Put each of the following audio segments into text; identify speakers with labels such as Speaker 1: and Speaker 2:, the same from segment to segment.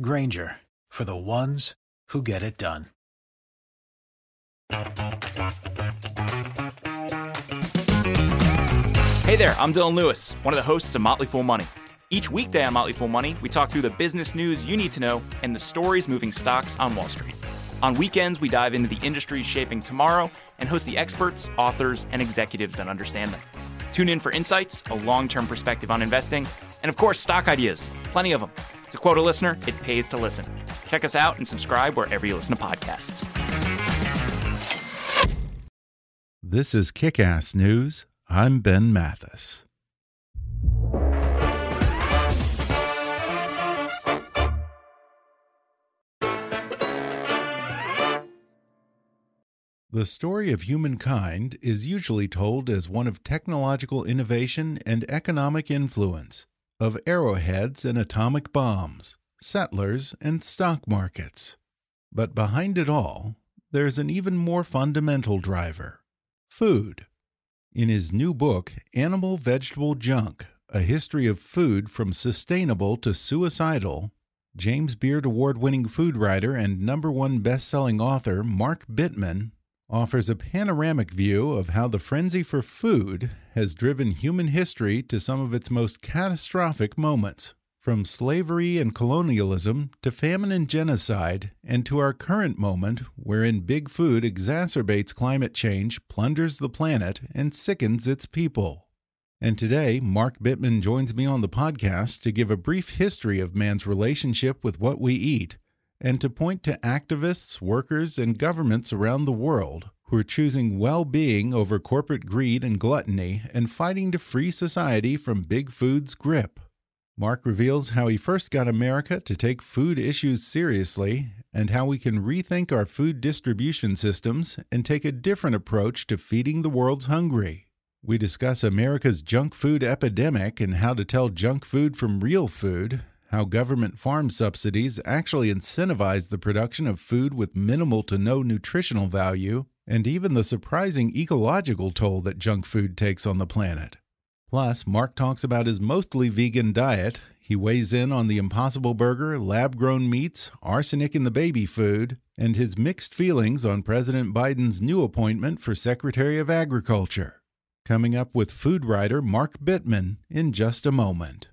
Speaker 1: Grainger for the ones who get it done.
Speaker 2: Hey there, I'm Dylan Lewis, one of the hosts of Motley Fool Money. Each weekday on Motley Fool Money, we talk through the business news you need to know and the stories moving stocks on Wall Street. On weekends, we dive into the industries shaping tomorrow and host the experts, authors, and executives that understand them. Tune in for insights, a long term perspective on investing, and of course, stock ideas. Plenty of them. To quote a listener, it pays to listen. Check us out and subscribe wherever you listen to podcasts.
Speaker 3: This is Kick Ass News. I'm Ben Mathis. The story of humankind is usually told as one of technological innovation and economic influence, of arrowheads and atomic bombs, settlers and stock markets. But behind it all, there's an even more fundamental driver food. In his new book, Animal Vegetable Junk A History of Food from Sustainable to Suicidal, James Beard Award winning food writer and number one best selling author Mark Bittman offers a panoramic view of how the frenzy for food has driven human history to some of its most catastrophic moments, from slavery and colonialism to famine and genocide, and to our current moment wherein big food exacerbates climate change, plunders the planet, and sickens its people. And today, Mark Bittman joins me on the podcast to give a brief history of man's relationship with what we eat and to point to activists, workers, and governments around the world who are choosing well being over corporate greed and gluttony and fighting to free society from big food's grip. Mark reveals how he first got America to take food issues seriously and how we can rethink our food distribution systems and take a different approach to feeding the world's hungry. We discuss America's junk food epidemic and how to tell junk food from real food, how government farm subsidies actually incentivize the production of food with minimal to no nutritional value, and even the surprising ecological toll that junk food takes on the planet. Plus, Mark talks about his mostly vegan diet. He weighs in on the Impossible Burger, lab grown meats, arsenic in the baby food, and his mixed feelings on President Biden's new appointment for Secretary of Agriculture. Coming up with food writer Mark Bittman in just a moment.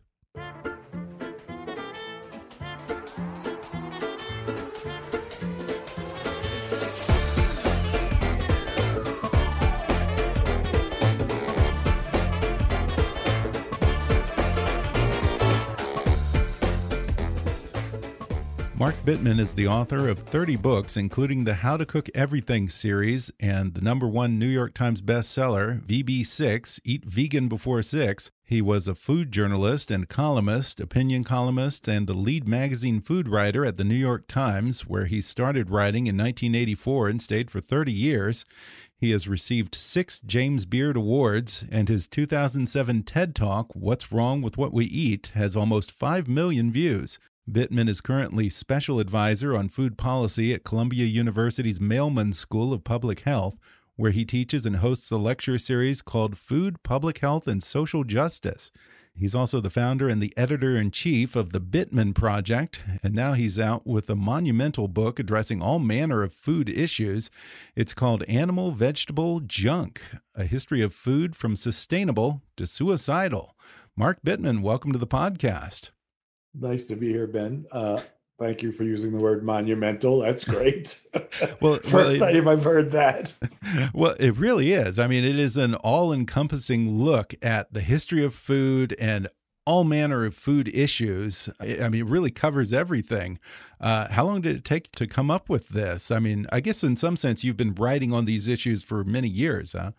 Speaker 3: Mark Bittman is the author of 30 books, including the How to Cook Everything series and the number one New York Times bestseller, VB6 Eat Vegan Before Six. He was a food journalist and columnist, opinion columnist, and the lead magazine food writer at the New York Times, where he started writing in 1984 and stayed for 30 years. He has received six James Beard Awards, and his 2007 TED Talk, What's Wrong with What We Eat, has almost 5 million views. Bittman is currently special advisor on food policy at Columbia University's Mailman School of Public Health, where he teaches and hosts a lecture series called Food, Public Health, and Social Justice. He's also the founder and the editor in chief of the Bittman Project, and now he's out with a monumental book addressing all manner of food issues. It's called Animal Vegetable Junk A History of Food from Sustainable to Suicidal. Mark Bittman, welcome to the podcast.
Speaker 4: Nice to be here, Ben. Uh, thank you for using the word monumental. That's great.
Speaker 3: well,
Speaker 4: first
Speaker 3: well,
Speaker 4: time I've heard that.
Speaker 3: Well, it really is. I mean, it is an all-encompassing look at the history of food and all manner of food issues. I mean, it really covers everything. Uh, how long did it take to come up with this? I mean, I guess in some sense you've been writing on these issues for many years, huh?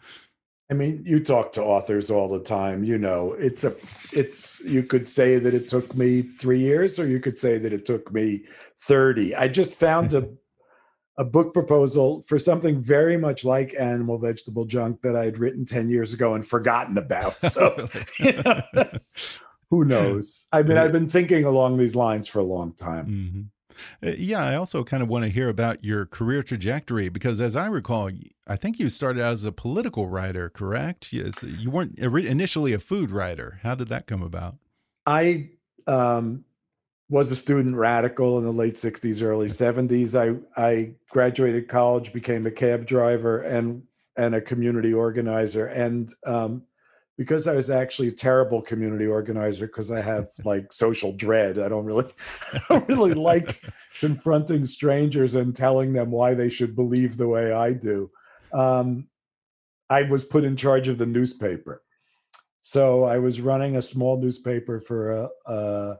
Speaker 4: I mean, you talk to authors all the time. You know, it's a, it's. You could say that it took me three years, or you could say that it took me thirty. I just found a, a book proposal for something very much like animal vegetable junk that I had written ten years ago and forgotten about. So, you know, who knows? I mean, I've been thinking along these lines for a long time.
Speaker 3: Mm-hmm. Uh, yeah, I also kind of want to hear about your career trajectory because, as I recall, I think you started out as a political writer, correct? Yes, you weren't initially a food writer. How did that come about?
Speaker 4: I um, was a student radical in the late '60s, early '70s. I I graduated college, became a cab driver, and and a community organizer, and um, because I was actually a terrible community organizer because I have like social dread. I don't really, I don't really like confronting strangers and telling them why they should believe the way I do. Um, I was put in charge of the newspaper, so I was running a small newspaper for a a,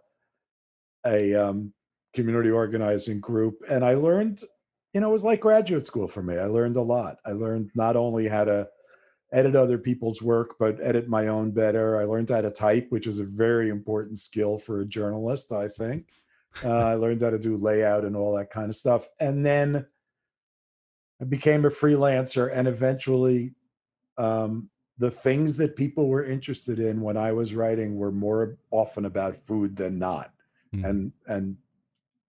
Speaker 4: a um, community organizing group, and I learned, you know, it was like graduate school for me. I learned a lot. I learned not only how to edit other people's work, but edit my own better. I learned how to type, which is a very important skill for a journalist, I think. Uh, I learned how to do layout and all that kind of stuff. And then I became a freelancer and eventually um, the things that people were interested in when I was writing were more often about food than not. Mm. And and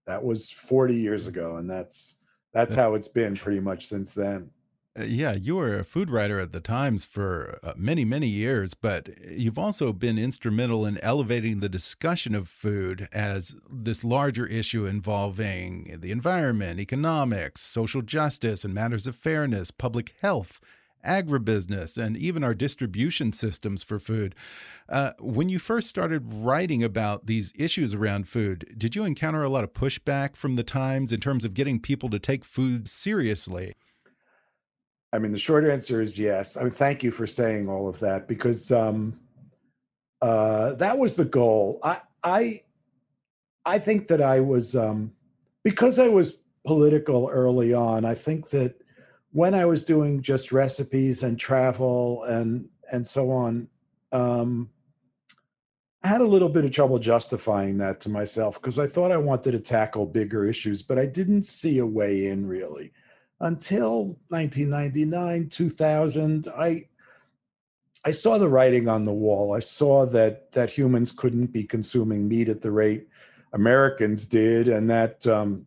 Speaker 4: that was 40 years ago and that's that's how it's been pretty much since then.
Speaker 3: Uh, yeah, you were a food writer at the Times for uh, many, many years, but you've also been instrumental in elevating the discussion of food as this larger issue involving the environment, economics, social justice, and matters of fairness, public health, agribusiness, and even our distribution systems for food. Uh, when you first started writing about these issues around food, did you encounter a lot of pushback from the Times in terms of getting people to take food seriously?
Speaker 4: I mean, the short answer is yes. I mean, thank you for saying all of that because um, uh, that was the goal. I I I think that I was um, because I was political early on. I think that when I was doing just recipes and travel and and so on, um, I had a little bit of trouble justifying that to myself because I thought I wanted to tackle bigger issues, but I didn't see a way in really until 1999 2000 i i saw the writing on the wall. I saw that that humans couldn't be consuming meat at the rate americans did and that um,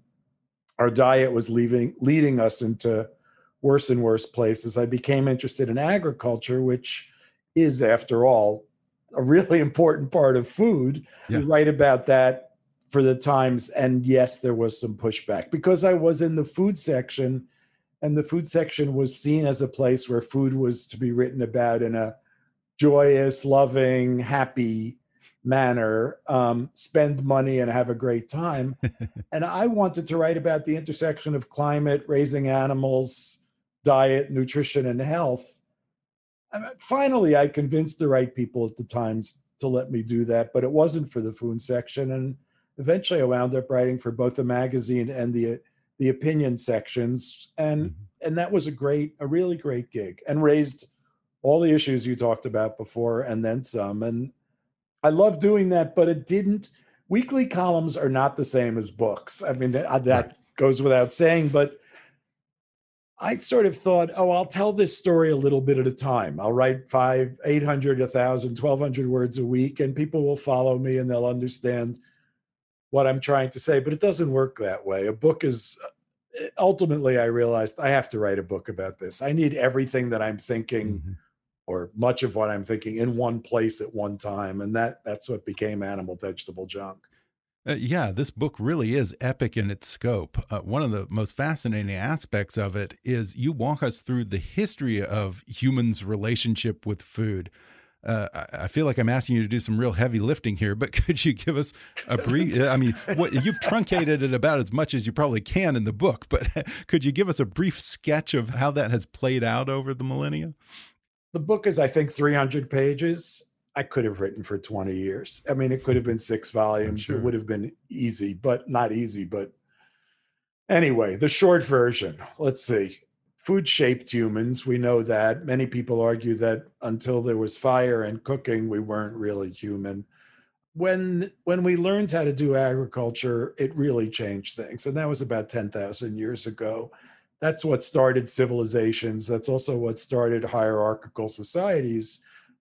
Speaker 4: our diet was leaving leading us into worse and worse places. I became interested in agriculture which is after all a really important part of food. Yeah. you write about that for the times and yes there was some pushback. Because i was in the food section and the food section was seen as a place where food was to be written about in a joyous, loving, happy manner, um, spend money and have a great time. and I wanted to write about the intersection of climate, raising animals, diet, nutrition, and health. And finally, I convinced the right people at the Times to let me do that, but it wasn't for the food section. And eventually, I wound up writing for both the magazine and the the opinion sections and mm-hmm. and that was a great a really great gig and raised all the issues you talked about before and then some and i love doing that but it didn't weekly columns are not the same as books. I mean that, that goes without saying but i sort of thought oh i'll tell this story a little bit at a time. I'll write five 800 1000 1200 words a week and people will follow me and they'll understand what I'm trying to say, but it doesn't work that way. A book is uh, ultimately, I realized I have to write a book about this. I need everything that I'm thinking. Mm-hmm. Or much of what I'm thinking in one place at one time, and that that's what became Animal Vegetable Junk.
Speaker 3: Uh, yeah, this book really is epic in its scope. Uh, one of the most fascinating aspects of it is you walk us through the history of humans' relationship with food uh, I feel like I'm asking you to do some real heavy lifting here, but could you give us a brief? I mean, what, you've truncated it about as much as you probably can in the book, but could you give us a brief sketch of how that has played out over the millennia?
Speaker 4: The book is, I think, 300 pages. I could have written for 20 years. I mean, it could have been six volumes. Sure. It would have been easy, but not easy. But anyway, the short version. Let's see. Food shaped humans. We know that. Many people argue that until there was fire and cooking, we weren't really human. When when we learned how to do agriculture, it really changed things. And that was about 10,000 years ago. That's what started civilizations. That's also what started hierarchical societies.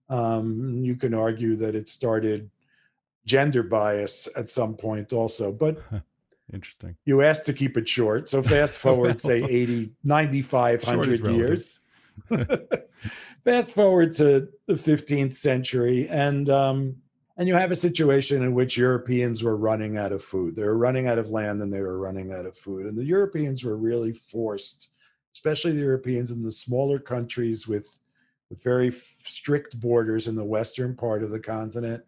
Speaker 4: Um, you can argue that it started gender bias at some point also. But
Speaker 3: Interesting.
Speaker 4: You asked to keep it short. So fast forward, say 80, 9,500 years. fast forward to the 15th century, and um, and you have a situation in which Europeans were running out of food. They were running out of land and they were running out of food. And the Europeans were really forced, especially the Europeans in the smaller countries with with very strict borders in the western part of the continent,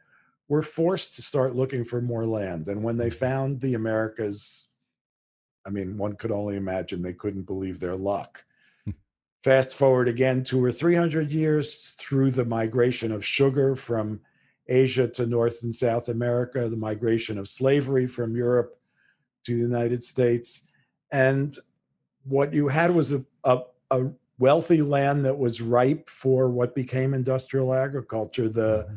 Speaker 4: were forced to start looking for more land. And when they mm-hmm. found the Americas, I mean, one could only imagine they couldn't believe their luck. Hmm. Fast forward again two or 300 years through the migration of sugar from Asia to North and South America, the migration of slavery from Europe to the United States. And what you had was a, a, a wealthy land that was ripe for what became industrial agriculture. The mm-hmm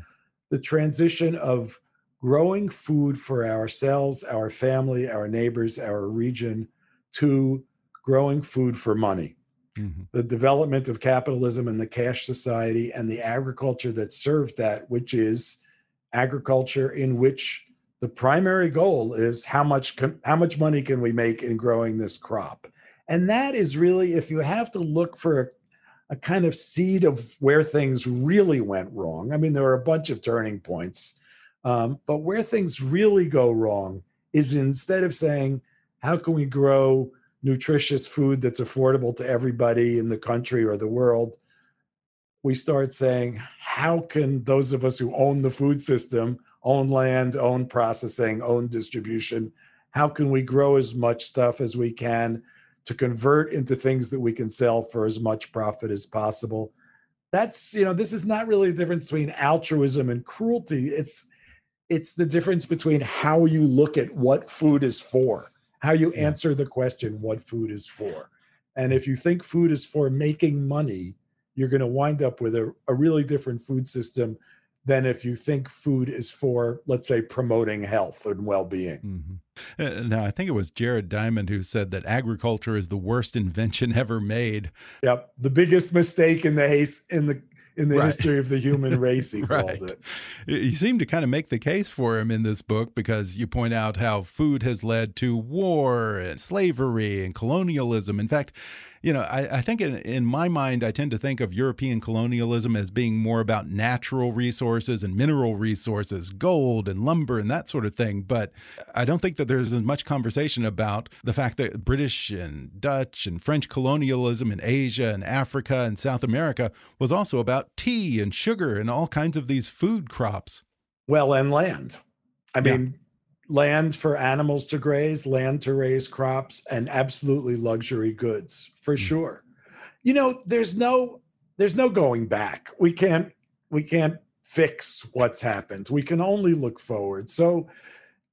Speaker 4: the transition of growing food for ourselves, our family, our neighbors, our region, to growing food for money. Mm-hmm. The development of capitalism and the cash society and the agriculture that served that, which is agriculture in which the primary goal is how much how much money can we make in growing this crop and that is really if you have to look for a kind of seed of where things really went wrong. I mean, there are a bunch of turning points, um, but where things really go wrong is instead of saying, how can we grow nutritious food that's affordable to everybody in the country or the world? We start saying, how can those of us who own the food system, own land, own processing, own distribution, how can we grow as much stuff as we can to convert into things that we can sell for as much profit as possible. That's, you know, this is not really the difference between altruism and cruelty. It's it's the difference between how you look at what food is for, how you answer the question what food is for. And if you think food is for making money, you're going to wind up with a, a really different food system than if you think food is for, let's say, promoting health and well being. Mm
Speaker 3: -hmm. now, I think it was Jared Diamond who said that agriculture is the worst invention ever made.
Speaker 4: Yep, the biggest mistake in the haste in the in the right. history of the human race, he
Speaker 3: right.
Speaker 4: called it.
Speaker 3: You seem to kind of make the case for him in this book because you point out how food has led to war and slavery and colonialism. In fact, you know, I, I think in, in, my mind, I tend to think of European colonialism as being more about natural resources and mineral resources, gold and lumber and that sort of thing. But I don't think that there's as much conversation about the fact that British and Dutch and French colonialism in Asia and Africa and South America was also about tea and sugar and all kinds of these food crops.
Speaker 4: Well, and land. I mean, land for animals to graze, land to raise crops, and absolutely luxury goods for mm. sure. You know, there's no there's no going back. We can't we can't fix what's happened. We can only look forward. So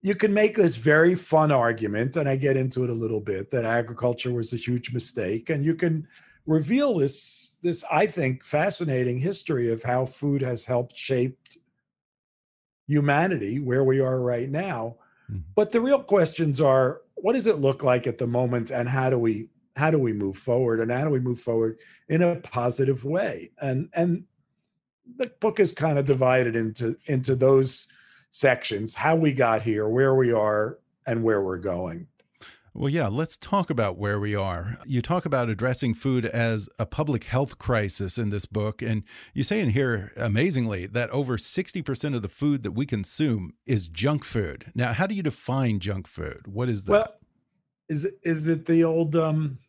Speaker 4: you can make this very fun argument, and I get into it a little bit, that agriculture was a huge mistake. And you can reveal this, this, I think, fascinating history of how food has helped shape humanity where we are right now Mm-hmm. But the real questions are what does it look like at the moment and how do we how do we move forward and how do we move forward in a positive way? And and the book is kind of divided into into those sections, how we got here, where we are, and where we're going.
Speaker 3: Well, yeah, let's talk about where we are. You talk about addressing food as a public health crisis in this book. And you say in here, amazingly, that over 60% of the food that we consume is junk food. Now, how do you define junk food? What is that? Well,
Speaker 4: is it, is it the old, um,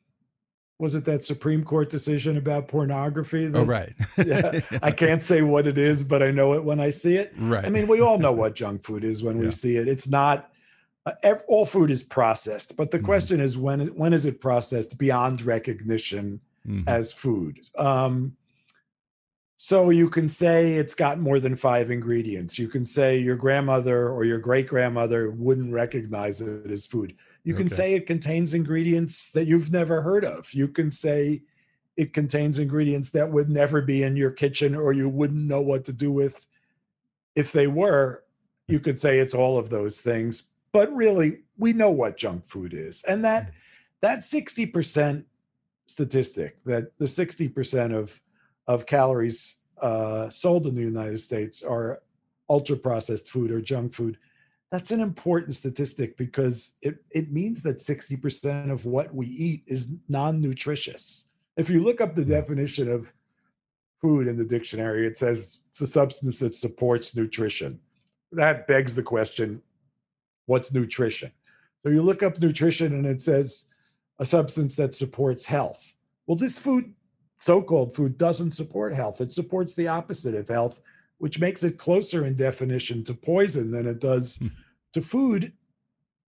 Speaker 4: was it that Supreme Court decision about pornography?
Speaker 3: That, oh, right.
Speaker 4: yeah, I can't say what it is, but I know it when I see it.
Speaker 3: Right. I
Speaker 4: mean, we all know what junk food is when yeah. we see it. It's not uh, all food is processed, but the mm-hmm. question is when when is it processed beyond recognition mm-hmm. as food? Um, so you can say it's got more than five ingredients. You can say your grandmother or your great grandmother wouldn't recognize it as food. You can okay. say it contains ingredients that you've never heard of. You can say it contains ingredients that would never be in your kitchen or you wouldn't know what to do with if they were you could say it's all of those things but really we know what junk food is and that that 60% statistic that the 60% of of calories uh, sold in the united states are ultra processed food or junk food that's an important statistic because it, it means that 60% of what we eat is non-nutritious. If you look up the definition of food in the dictionary it says it's a substance that supports nutrition. That begs the question what's nutrition? So you look up nutrition and it says a substance that supports health. Well this food so-called food doesn't support health. It supports the opposite of health which makes it closer in definition to poison than it does hmm. to food.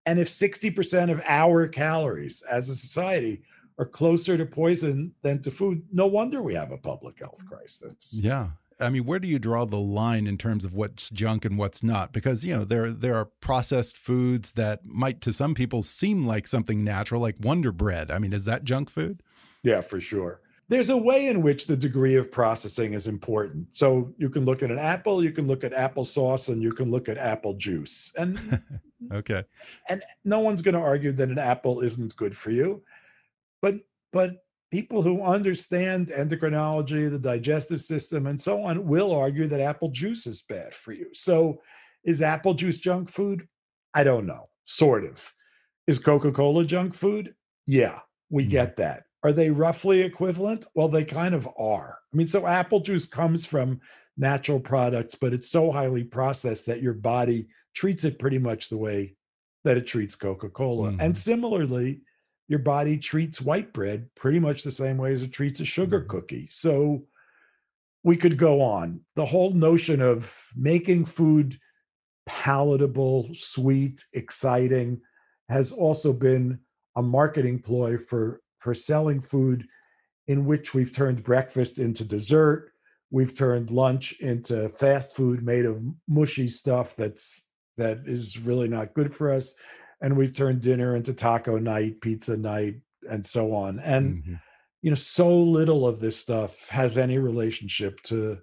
Speaker 4: And if 60% of our calories as a society are closer to poison than to food no wonder we have a public health crisis.
Speaker 3: Yeah I mean, where do you draw the line in terms of what's junk and what's not? Because you know there there are processed foods that might to some people seem like something natural, like Wonder Bread. I mean, is that junk food?
Speaker 4: Yeah, for sure. There's a way in which the degree of processing is important. So you can look at an apple, you can look at applesauce, and you can look at apple juice. And
Speaker 3: okay,
Speaker 4: and no one's going to argue that an apple isn't good for you, but but people who understand endocrinology, the digestive system, and so on will argue that apple juice is bad for you. So, is apple juice junk food? I don't know. Sort of. Is Coca Cola junk food? Yeah, we mm. get that. Are they roughly equivalent? Well, they kind of are. I mean, so apple juice comes from natural products, but it's so highly processed that your body treats it pretty much the way that it treats Coca Cola. Mm-hmm. And similarly, your body treats white bread pretty much the same way as it treats a sugar mm-hmm. cookie. So we could go on. The whole notion of making food palatable, sweet, exciting has also been a marketing ploy for for selling food in which we've turned breakfast into dessert, we've turned lunch into fast food made of mushy stuff that's that is really not good for us and we've turned dinner into taco night, pizza night, and so on. And mm-hmm. you know, so little of this stuff has any relationship to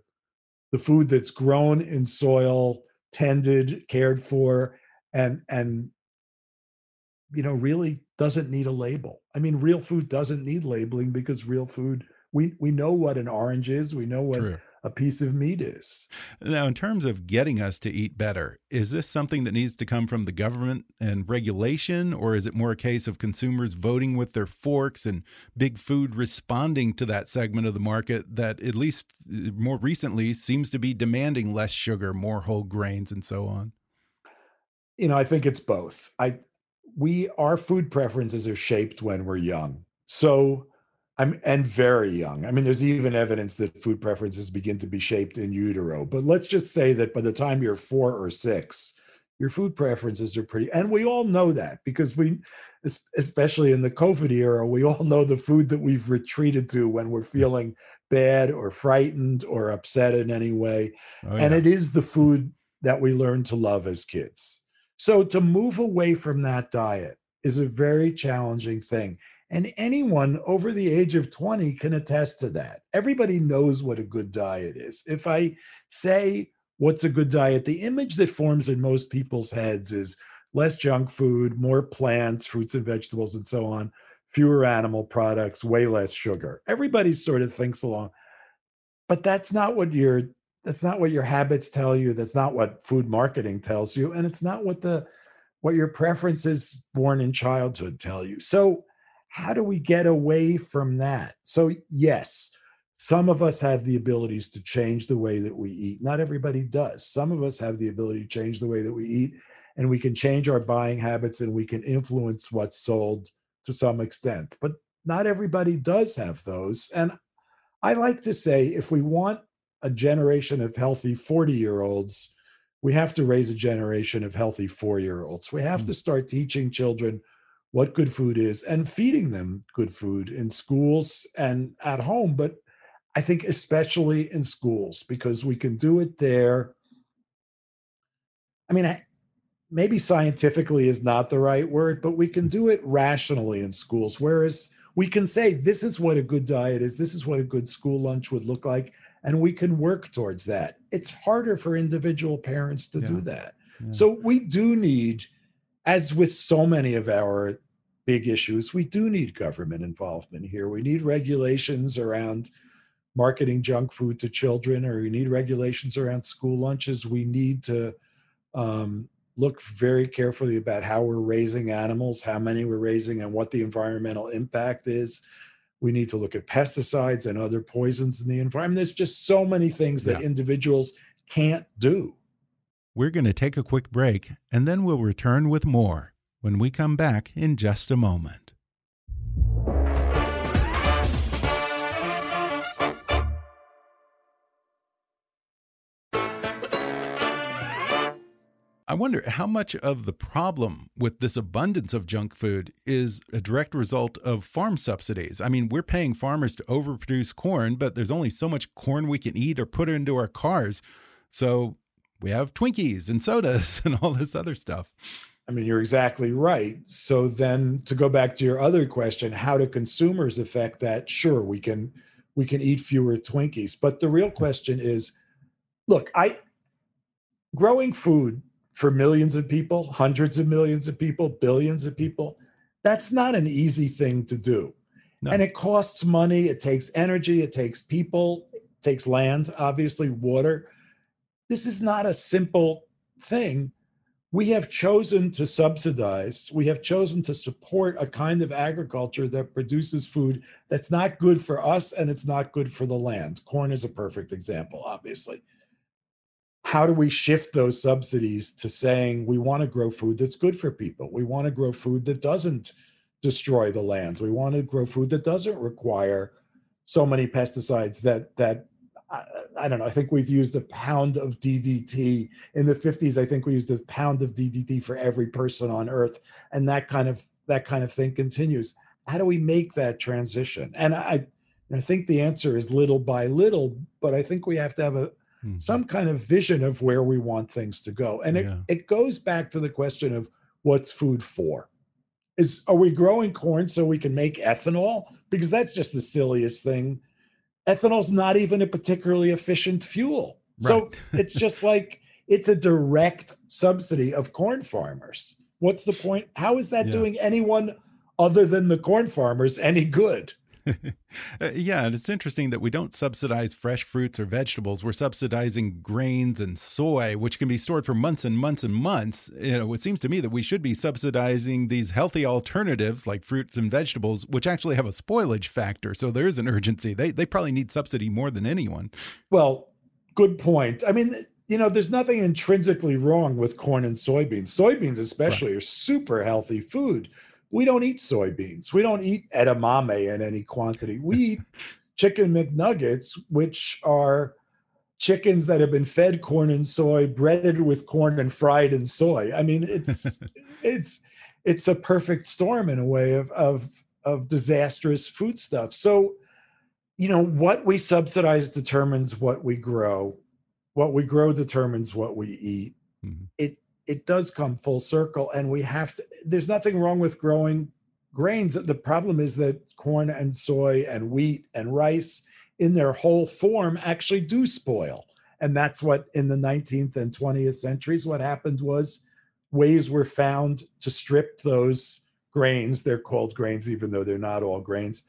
Speaker 4: the food that's grown in soil, tended, cared for, and and you know, really doesn't need a label. I mean, real food doesn't need labeling because real food we we know what an orange is, we know what True a piece of meat is.
Speaker 3: Now, in terms of getting us to eat better, is this something that needs to come from the government and regulation, or is it more a case of consumers voting with their forks and big food responding to that segment of the market that, at least uh, more recently, seems to be demanding less sugar, more whole grains, and so on?
Speaker 4: You know, I think it's both. I we our food preferences are shaped when we're young. So I'm and very young. I mean, there's even evidence that food preferences begin to be shaped in utero. But let's just say that by the time you're four or six, your food preferences are pretty. And we all know that because we, especially in the COVID era, we all know the food that we've retreated to when we're feeling bad or frightened or upset in any way. Oh, yeah. And it is the food that we learn to love as kids. So to move away from that diet is a very challenging thing. And anyone over the age of 20 can attest to that. Everybody knows what a good diet is. If I say, What's a good diet? The image that forms in most people's heads is less junk food, more plants, fruits and vegetables, and so on, fewer animal products, way less sugar. Everybody sort of thinks along. But that's not what your that's not what your habits tell you. That's not what food marketing tells you. And it's not what the what your preferences born in childhood tell you. So how do we get away from that? So, yes, some of us have the abilities to change the way that we eat. Not everybody does. Some of us have the ability to change the way that we eat, and we can change our buying habits and we can influence what's sold to some extent. But not everybody does have those. And I like to say if we want a generation of healthy 40 year olds, we have to raise a generation of healthy four year olds. We have mm. to start teaching children what good food is and feeding them good food in schools and at home. But I think especially in schools because we can do it there. I mean, maybe scientifically is not the right word, but we can do it rationally in schools. Whereas we can say this is what a good diet is, this is what a good school lunch would look like, and we can work towards that. It's harder for individual parents to yeah. do that. Yeah. So we do need, as with so many of our big issues, we do need government involvement here. We need regulations around marketing junk food to children, or we need regulations around school lunches. We need to um, look very carefully about how we're raising animals, how many we're raising, and what the environmental impact is. We need to look at pesticides and other poisons in the environment. There's just so many things that yeah. individuals can't do.
Speaker 3: We're going to take a quick break and then we'll return with more when we come back in just a moment. I wonder how much of the problem with this abundance of junk food is a direct result of farm subsidies. I mean, we're paying farmers to overproduce corn, but there's only so much corn we can eat or put into our cars. So we have Twinkies and sodas and all this other stuff.
Speaker 4: I mean, you're exactly right. So then to go back to your other question, how do consumers affect that? Sure, we can we can eat fewer Twinkies, but the real question is look, I growing food for millions of people, hundreds of millions of people, billions of people. That's not an easy thing to do. No. And it costs money, it takes energy, it takes people, it takes land, obviously, water. This is not a simple thing. We have chosen to subsidize, we have chosen to support a kind of agriculture that produces food that's not good for us and it's not good for the land. Corn is a perfect example, obviously how do we shift those subsidies to saying we want to grow food that's good for people? We want to grow food that doesn't destroy the lands. We want to grow food that doesn't require so many pesticides that that I, I, don't know. I think we've used a pound of DDT in the 50s. I think we used a pound of DDT for every person on Earth, and that kind of that kind of thing continues. How do we make that transition? And I, I think the answer is little by little, but I think we have to have a mm-hmm. some kind of vision of where we want things to go. And it, yeah. it goes back to the question of what's food for? Is are we growing corn so we can make ethanol? Because that's just the silliest thing. Ethanol's not even a particularly efficient fuel. Right. So it's just like it's a direct subsidy of corn farmers. What's the point? How is that yeah. doing anyone other than the corn farmers any good?
Speaker 3: Uh, yeah, and it's interesting that we don't subsidize fresh fruits or vegetables. We're subsidizing grains and soy, which can be stored for months and months and months. You know, it seems to me that we should be subsidizing these healthy alternatives like fruits and vegetables, which actually have a spoilage factor. So there is an urgency. They they probably need subsidy more than anyone.
Speaker 4: Well, good point. I mean, you know, there's nothing intrinsically wrong with corn and soybeans. Soybeans, especially, right. are super healthy food we don't eat soybeans. We don't eat edamame in any quantity. We eat chicken McNuggets, which are chickens that have been fed corn and soy, breaded with corn and fried in soy. I mean, it's it's it's a perfect storm in a way of of of disastrous food stuff. So, you know, what we subsidize determines what we grow. What we grow determines what we eat. Mm-hmm. It it does come full circle and we have to there's nothing wrong with growing grains. The problem is that corn and soy and wheat and rice in their whole form actually do spoil. And that's what in the 19th and 20th centuries what happened was ways were found to strip those grains they're called grains even though they're not all grains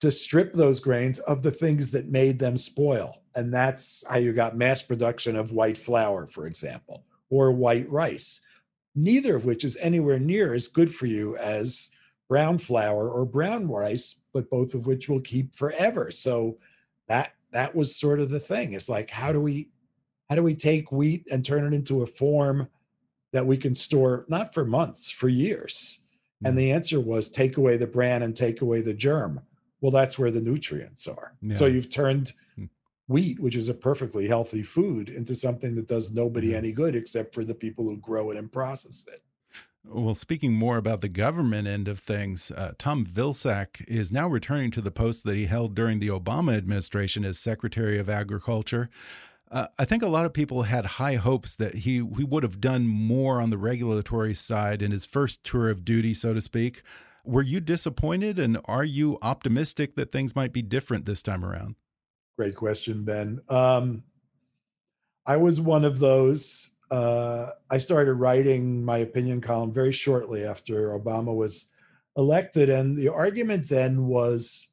Speaker 4: to strip those grains of the things that made them spoil. And that's how you got mass production of white flour for example or white rice, neither of which is anywhere near as good for you as brown flour or brown rice, but both of which will keep forever. So that that was sort of the thing. It's like how do we how do we take wheat and turn it into a form that we can store not for months, for years? And hmm. the answer was take away the bran and take away the germ. Well, that's where the nutrients are. Yeah. So you've turned hmm wheat, which is a perfectly healthy food, into something that does nobody any good except for the people who grow it and process it.
Speaker 3: Well, speaking more about the government end of things, uh, Tom Vilsack is now returning to the post that he held during the Obama administration as Secretary of Agriculture. Uh, I think a lot of people had high hopes that he he would have done more on the regulatory side in his first tour of duty, so to speak. Were you disappointed and are you optimistic that things might be different this time around?
Speaker 4: Great question, Ben. Um, I was one of those. Uh, I started writing my opinion column very shortly after Obama was elected. And the argument then was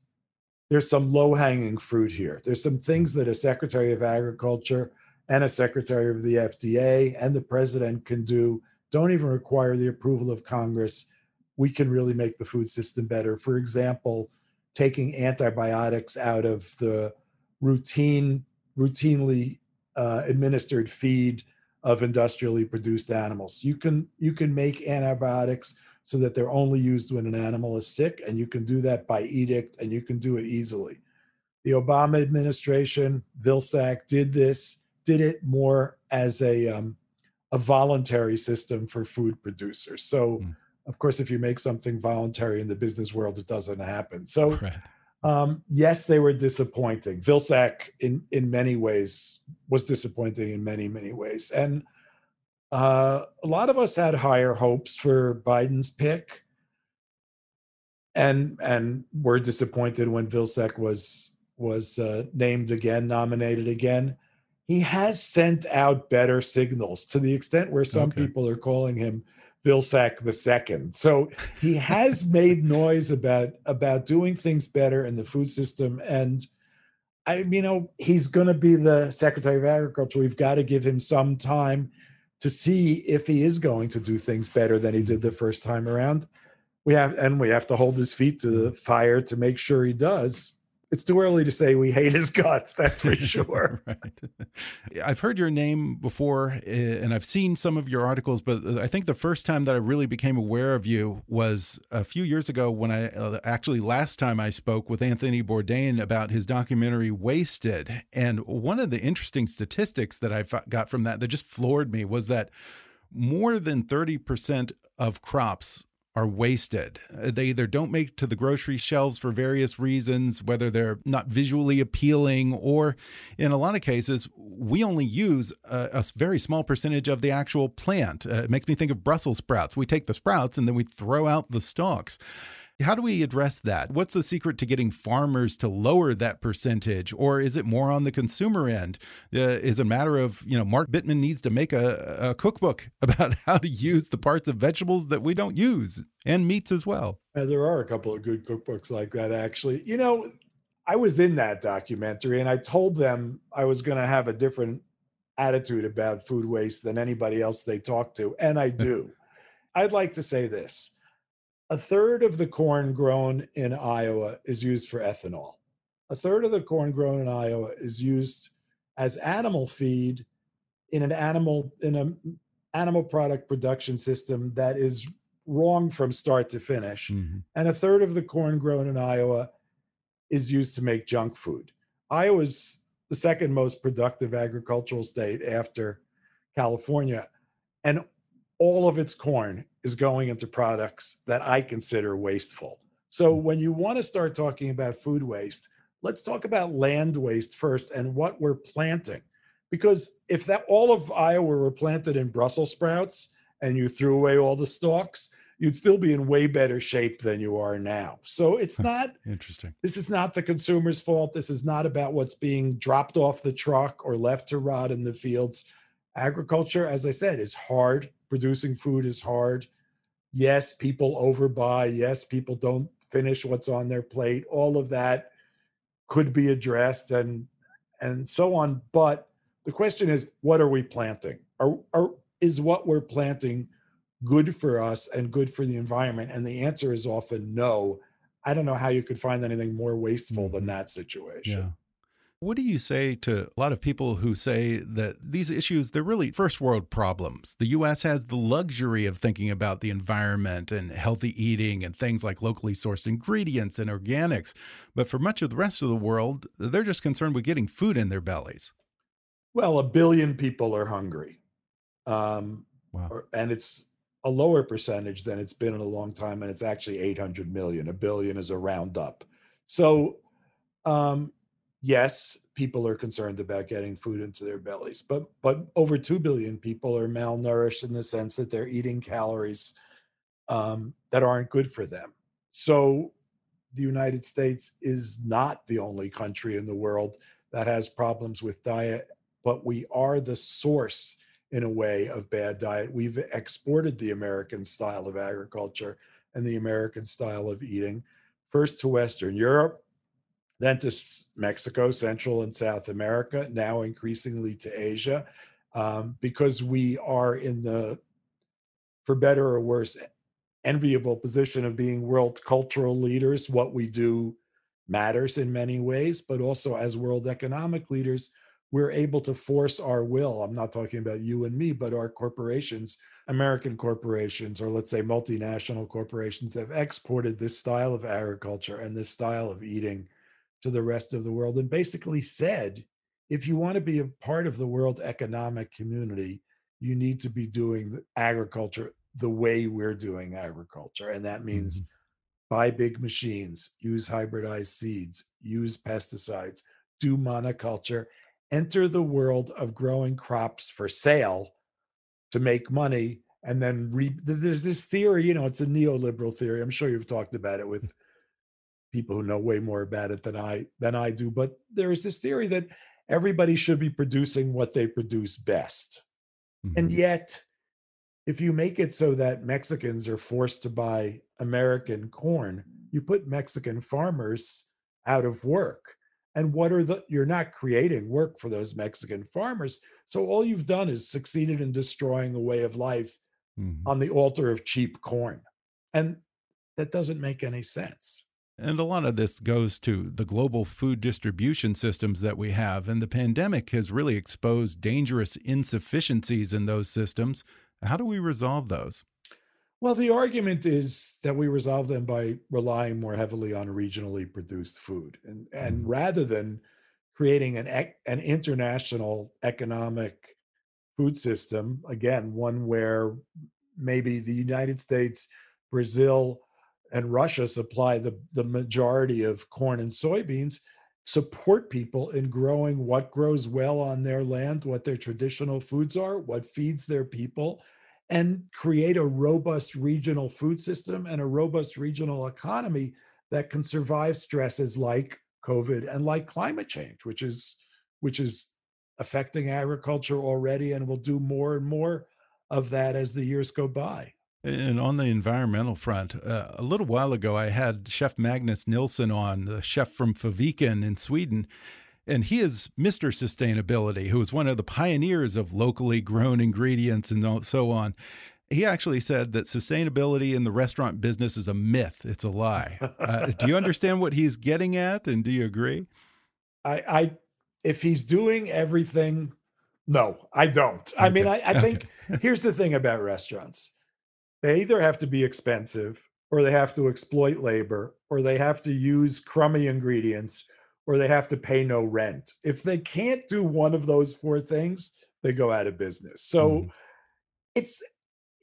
Speaker 4: there's some low hanging fruit here. There's some things that a Secretary of Agriculture and a Secretary of the FDA and the President can do, don't even require the approval of Congress. We can really make the food system better. For example, taking antibiotics out of the routine, routinely uh, administered feed of industrially produced animals. You can you can make antibiotics so that they're only used when an animal is sick, and you can do that by edict, and you can do it easily. The Obama administration, Vilsack, did this, did it more as a um, a voluntary system for food producers. So, mm. of course, if you make something voluntary in the business world, it doesn't happen. So. Right um, yes, they were disappointing. Vilsack, in in many ways, was disappointing in many many ways, and uh, a lot of us had higher hopes for Biden's pick, and and were disappointed when Vilsack was was uh, named again, nominated again. He has sent out better signals to the extent where some okay. people are calling him Vilsack the second. So he has made noise about about doing things better in the food system. And I you know, he's gonna be the Secretary of Agriculture. We've got to give him some time to see if he is going to do things better than he did the first time around. We have and we have to hold his feet to the fire to make sure he does it's too early to say we hate his guts. That's for sure. right.
Speaker 3: I've heard your name before, eh, and I've seen some of your articles, but I think the first time that I really became aware of you was a few years ago when I uh, actually last time I spoke with Anthony Bourdain about his documentary Wasted. And one of the interesting statistics that I got from that that just floored me was that more than 30% of crops are wasted. Uh, they either don't make to the grocery shelves for various reasons, whether they're not visually appealing, or in a lot of cases, we only use a, a very small percentage of the actual plant. Uh, it makes me think of Brussels sprouts. We take the sprouts and then we throw out the stalks. How do we address that? What's the secret to getting farmers to lower that percentage, or is it more on the consumer end? Uh, is a matter of you know Mark Bittman needs to make a, a cookbook about how to use the parts of vegetables that we don't use and meats as well.
Speaker 4: Uh, there are a couple of good cookbooks like that, actually. You know, I was in that documentary, and I told them I was going to have a different attitude about food waste than anybody else they talked to, and I do. I'd like to say this a third of the corn grown in Iowa is used for ethanol. A third of the corn grown in Iowa is used as animal feed in an animal in an animal product production system that is wrong from start to finish. Mm-hmm. And a third of the corn grown in Iowa is used to make junk food. Iowa's the second most productive agricultural state after California. And all of its corn is going into products that I consider wasteful. So hmm. when you want to start talking about food waste, let's talk about land waste first and what we're planting. Because if that all of Iowa were planted in Brussels sprouts and you threw away all the stalks, you'd still be in way better shape than you are now. So it's not
Speaker 3: interesting.
Speaker 4: This is not the consumer's fault. This is not about what's being dropped off the truck or left to rot in the fields. Agriculture, as I said, is hard producing food is hard. Yes, people overbuy. Yes, people don't finish what's on their plate. All of that could be addressed and and so on. But the question is, what are we planting? Are, are is what we're planting good for us and good for the environment? And the answer is often no. I don't know how you could find anything more wasteful than mm-hmm. that situation.
Speaker 3: Yeah. What do you say to a lot of people who say that these issues, they're really first world problems? The U.S. has the luxury of thinking about the environment and healthy eating and things like locally sourced ingredients and organics. But for much of the rest of the world, they're just concerned with getting food in their bellies.
Speaker 4: Well, a billion people are hungry. Um, wow. Or, and it's a lower percentage than it's been in a long time. And it's actually 800 million. A billion is a roundup. So, um, yes, people are concerned about getting food into their bellies, but but over two billion people are malnourished in the sense that they're eating calories um, that aren't good for them. so the United States is not the only country in the world that has problems with diet, but we are the source in a way of bad diet. We've exported the American style of agriculture and the American style of eating first to Western Europe, then to Mexico, Central and South America, now increasingly to Asia, um, because we are in the, for better or worse, enviable position of being world cultural leaders. What we do matters in many ways, but also as world economic leaders, we're able to force our will. I'm not talking about you and me, but our corporations, American corporations, or let's say multinational corporations, have exported this style of agriculture and this style of eating to the rest of the world and basically said, if you want to be a part of the world economic community, you need to be doing agriculture the way we're doing agriculture. And that means mm-hmm. buy big machines, use hybridized seeds, use pesticides, do monoculture, enter the world of growing crops for sale to make money. And then re- there's this theory, you know, it's a neoliberal theory. I'm sure you've talked about it with people who know way more about it than I than I do. But there is this theory that everybody should be producing what they produce best. Mm-hmm. And yet if you make it so that Mexicans are forced to buy American corn, you put Mexican farmers out of work. And what are the, you're not creating work for those Mexican farmers. So all you've done is succeeded in destroying a way of life mm-hmm. on the altar of cheap corn. And that doesn't make any sense.
Speaker 3: And a lot of this goes to the global food distribution systems that we have. And the pandemic has really exposed dangerous insufficiencies in those systems how do we resolve those?
Speaker 4: Well, the argument is that we resolve them by relying more heavily on regionally produced food, and and mm-hmm. rather than creating an an international economic food system, again, one where maybe the United States, Brazil, and Russia supply the the majority of corn and soybeans, support people in growing what grows well on their land, what their traditional foods are, what feeds their people, and create a robust regional food system and a robust regional economy that can survive stresses like COVID and like climate change, which is which is affecting agriculture already and will do more and more of that as the years go by.
Speaker 3: And on the environmental front, uh, a little while ago, I had Chef Magnus Nilsson on, the chef from Fäviken in Sweden, and he is Mr. Sustainability, who is one of the pioneers of locally grown ingredients and so on. He actually said that sustainability in the restaurant business is a myth. It's a lie. Uh, do you understand what he's getting at, and do you agree?
Speaker 4: I, I if he's doing everything, no, I don't. Okay. I mean, I, I think okay. here's the thing about restaurants: they either have to be expensive, or they have to exploit labor, or they have to use crummy ingredients, or they have to pay no rent. If they can't do one of those four things, they go out of business. So mm. it's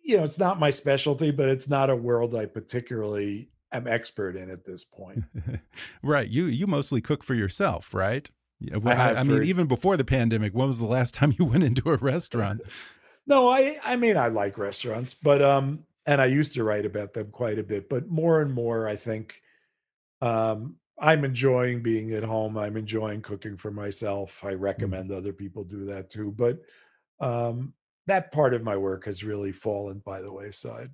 Speaker 4: you know, it's not my specialty, but it's not a world I particularly am expert in at this point.
Speaker 3: right. You you mostly cook for yourself, right? Well, I, I mean, even before the pandemic, when was the last time you went into a restaurant?
Speaker 4: no, I I mean I like restaurants, but um and I used to write about them quite a bit, but more and more I think um I'm enjoying being at home. I'm enjoying cooking for myself. I mm. recommend other people do that too. But um, that part of my work has really fallen by the wayside.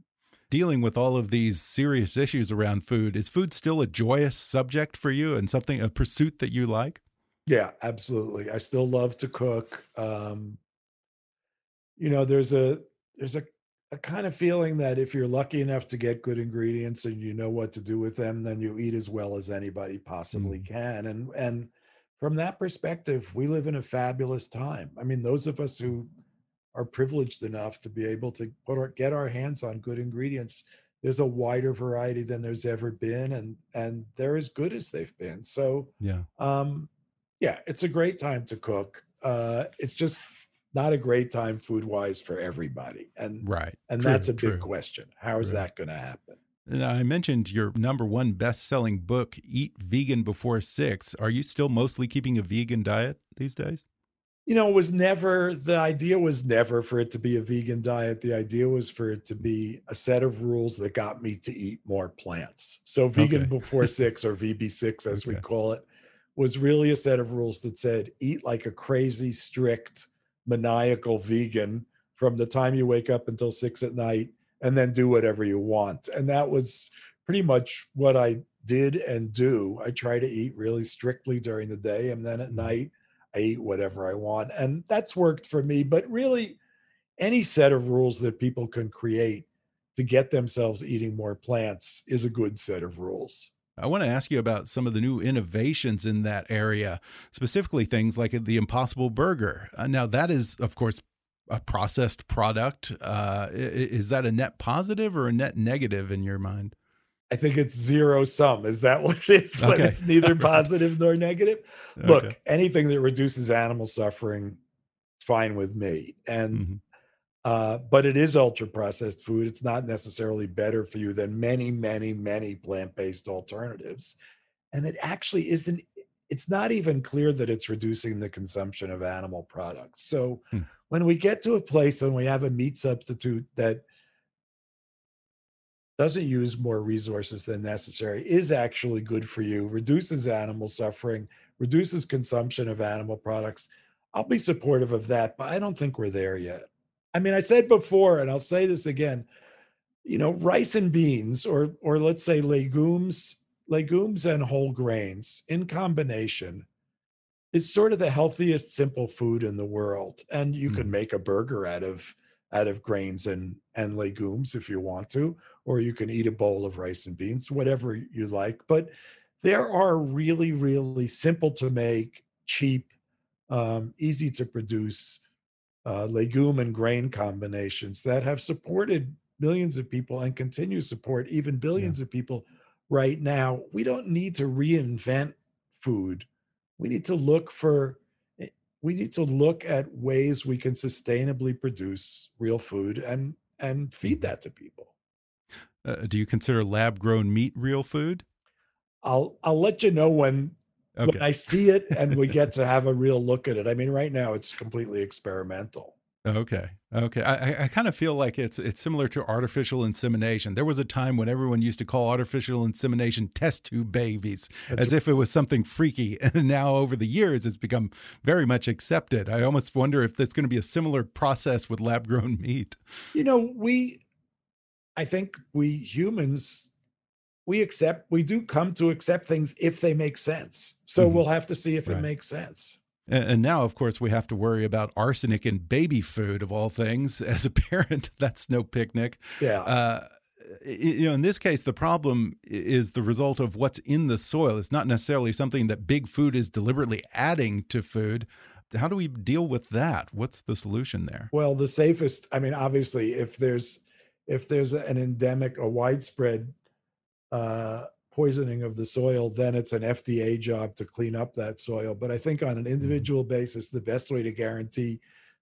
Speaker 3: Dealing with all of these serious issues around food, is food still a joyous subject for you and something, a pursuit that you like?
Speaker 4: Yeah, absolutely. I still love to cook. Um, you know, there's a there's a a kind of feeling that if you're lucky enough to get good ingredients and you know what to do with them, then you eat as well as anybody possibly mm. can. And and from that perspective, we live in a fabulous time. I mean, those of us who are privileged enough to be able to put our, get our hands on good ingredients, there's a wider variety than there's ever been, and and they're as good as they've been. So
Speaker 3: yeah,
Speaker 4: um, yeah, it's a great time to cook. Uh, it's just not a great time food wise for everybody. And
Speaker 3: right.
Speaker 4: And true, that's a true. big question. How is that going to happen?
Speaker 3: Now, I mentioned your number one best selling book, Eat Vegan Before Six. Are you still mostly keeping a vegan diet these days?
Speaker 4: you know, it was never the idea was never for it to be a vegan diet. The idea was for it to be a set of rules that got me to eat more plants. So vegan okay. before six or VB6 as okay. we call it was really a set of rules that said eat like a crazy, strict, maniacal vegan from the time you wake up until six at night and then do whatever you want. And that was pretty much what I did and do. I try to eat really strictly during the day and then at mm-hmm. night I eat whatever I want. And that's worked for me. But really, any set of rules that people can create to get themselves eating more plants is a good set of rules.
Speaker 3: I want to ask you about some of the new innovations in that area, specifically things like the Impossible Burger. Uh, now, that is, of course, a processed product. Uh, is that a net positive or a net negative in your mind?
Speaker 4: I think it's zero sum. Is that what it is? Okay. it's neither positive nor negative. Look, anything that reduces animal suffering, fine with me. And mm -hmm. Uh, but it is ultra processed food. It's not necessarily better for you than many, many, many plant-based alternatives. And it actually isn't, it's not even clear that it's reducing the consumption of animal products. So hmm. when we get to a place when we have a meat substitute that doesn't use more resources than necessary, is actually good for you, reduces animal suffering, reduces consumption of animal products. I'll be supportive of that, but I don't think we're there yet. I mean, I said before, and I'll say this again, you know, rice and beans, or or let's say legumes, legumes and whole grains in combination is sort of the healthiest simple food in the world. And you mm. can make a burger out of out of grains and and legumes if you want to or you can eat a bowl of rice and beans whatever you like but there are really really simple to make cheap um, easy to produce uh, legume and grain combinations that have supported millions of people and continue to support even billions yeah. of people right now we don't need to reinvent food we need to look for we need to look at ways we can sustainably produce real food and and feed mm-hmm. that to people.
Speaker 3: Uh, do you consider lab grown meat real food?
Speaker 4: I'll I'll let you know when okay. when I see it and we get to have a real look at it. I mean, right now it's completely experimental.
Speaker 3: Okay. Okay. I, I kind of feel like it's it's similar to artificial insemination. There was a time when everyone used to call artificial insemination test tube babies That's as right. if it was something freaky. And now over the years it's become very much accepted. I almost wonder if there's going to be a similar process with lab grown meat.
Speaker 4: You know, we I think we humans we accept we do come to accept things if they make sense. So mm -hmm. we'll have to see if right. it makes sense.
Speaker 3: And now, of course, we have to worry about arsenic in baby food of all things. As a parent, that's no picnic.
Speaker 4: Yeah. Uh,
Speaker 3: you know, in this case, the problem is the result of what's in the soil. It's not necessarily something that big food is deliberately adding to food. How do we deal with that? What's the solution there?
Speaker 4: Well, the safest, I mean, obviously, if there's if there's an endemic, a widespread uh, poisoning of the soil, then it's an FDA job to clean up that soil. But I think on an mm-hmm. individual basis, the best way to guarantee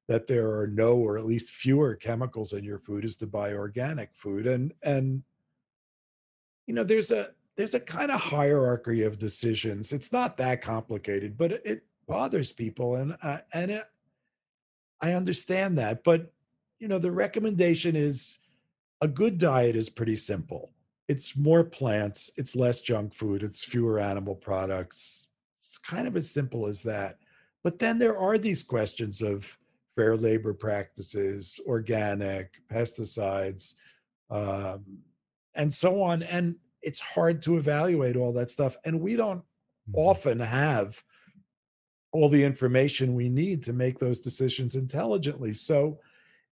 Speaker 4: that there are no or at least fewer chemicals in your food is to buy organic food. And and you know, there's a there's a kind of hierarchy of decisions. It's not that complicated, but it, it bothers people, and uh, and it, I understand that. But you know, the recommendation is a good diet is pretty simple it's more plants, it's less junk food, it's fewer animal products. It's kind of as simple as that. But then there are these questions of fair labor practices, organic, pesticides, um, and so on. And it's hard to evaluate all that stuff. And we don't mm-hmm. often have all the information we need to make those decisions intelligently. So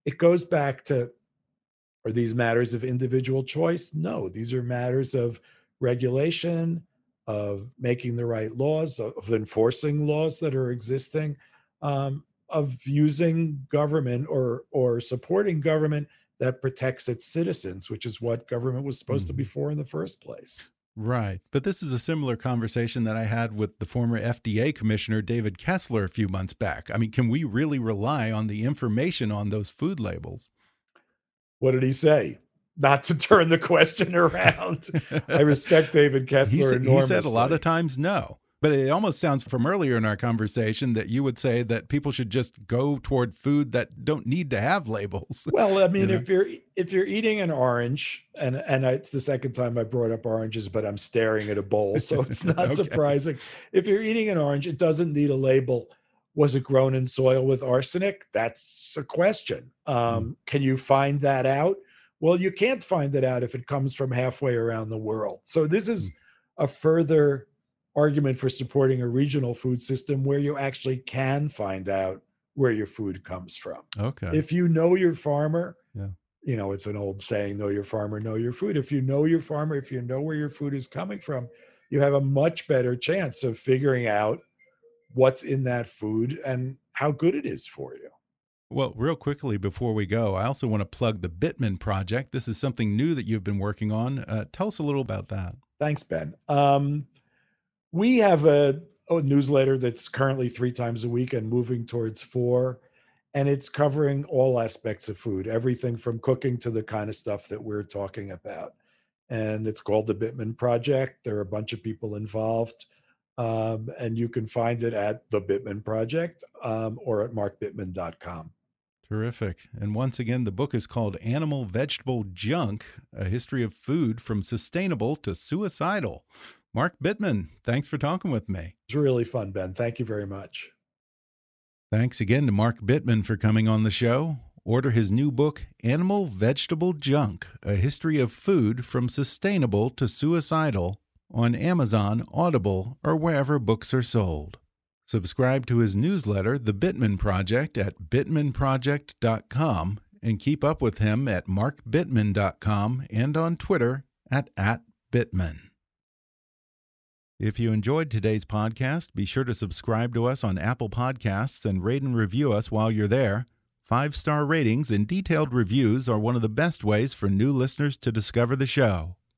Speaker 4: it goes back to are these matters of individual choice? No, these are matters of regulation, of making the right laws, of enforcing laws that are existing, um, of using government or or supporting government that protects its citizens, which is what government was supposed mm. to be mm-hmm. for in the first place.
Speaker 3: Right. But this is a similar conversation that I had with the former FDA commissioner, David Kessler, a few months back. I mean, can we really rely on the information on those food labels?
Speaker 4: What did he say? Not to turn the question around. I respect David Kessler he
Speaker 3: said, he said a lot of times no. But it almost sounds from earlier in our conversation that you would say that people should just go toward food that don't need to have labels.
Speaker 4: Well, I mean,
Speaker 3: You know?
Speaker 4: if you're if you're eating an orange, and and I, it's the second time I brought up oranges, but I'm staring at a bowl, so it's not
Speaker 3: Okay.
Speaker 4: surprising. If you're eating an orange, it doesn't need a label. Was it grown in soil with arsenic? That's a question. Um, Can you find that out? Well, you can't find it out if it comes from halfway around the world. So this is a further argument for supporting a regional food system where you actually can find out where your food comes from
Speaker 3: Okay.
Speaker 4: if you know your farmer
Speaker 3: Yeah.
Speaker 4: you know it's an old saying know your farmer know your food if you know your farmer if you know where your food is coming from you have a much better chance of figuring out what's in that food and how good it is for you
Speaker 3: Well, real quickly before we go, I also want to plug the Bittman project. This is something new that you've been working on. Uh, tell us a little about that.
Speaker 4: thanks ben um, we have a, a newsletter that's currently three times a week and moving towards four and it's covering all aspects of food everything from cooking to the kind of stuff that we're talking about and it's called the bittman project there are a bunch of people involved um, and you can find it at the bittman project um, or at markbittman.com
Speaker 3: Terrific. And once again, the book is called Animal Vegetable Junk A History of Food from Sustainable to Suicidal. Mark Bittman, thanks for talking with me.
Speaker 4: it's really fun ben thank you very much
Speaker 3: Thanks again to Mark Bittman for coming on the show. Order his new book, Animal Vegetable Junk A History of Food from Sustainable to Suicidal, on Amazon, Audible, or wherever books are sold. Subscribe to his newsletter, The Bittman Project, at bittmanproject.com and keep up with him at markbittman.com and on Twitter at, at @bittman. If you enjoyed today's podcast, be sure to subscribe to us on Apple Podcasts and rate and review us while you're there. Five star ratings and detailed reviews are one of the best ways for new listeners to discover the show.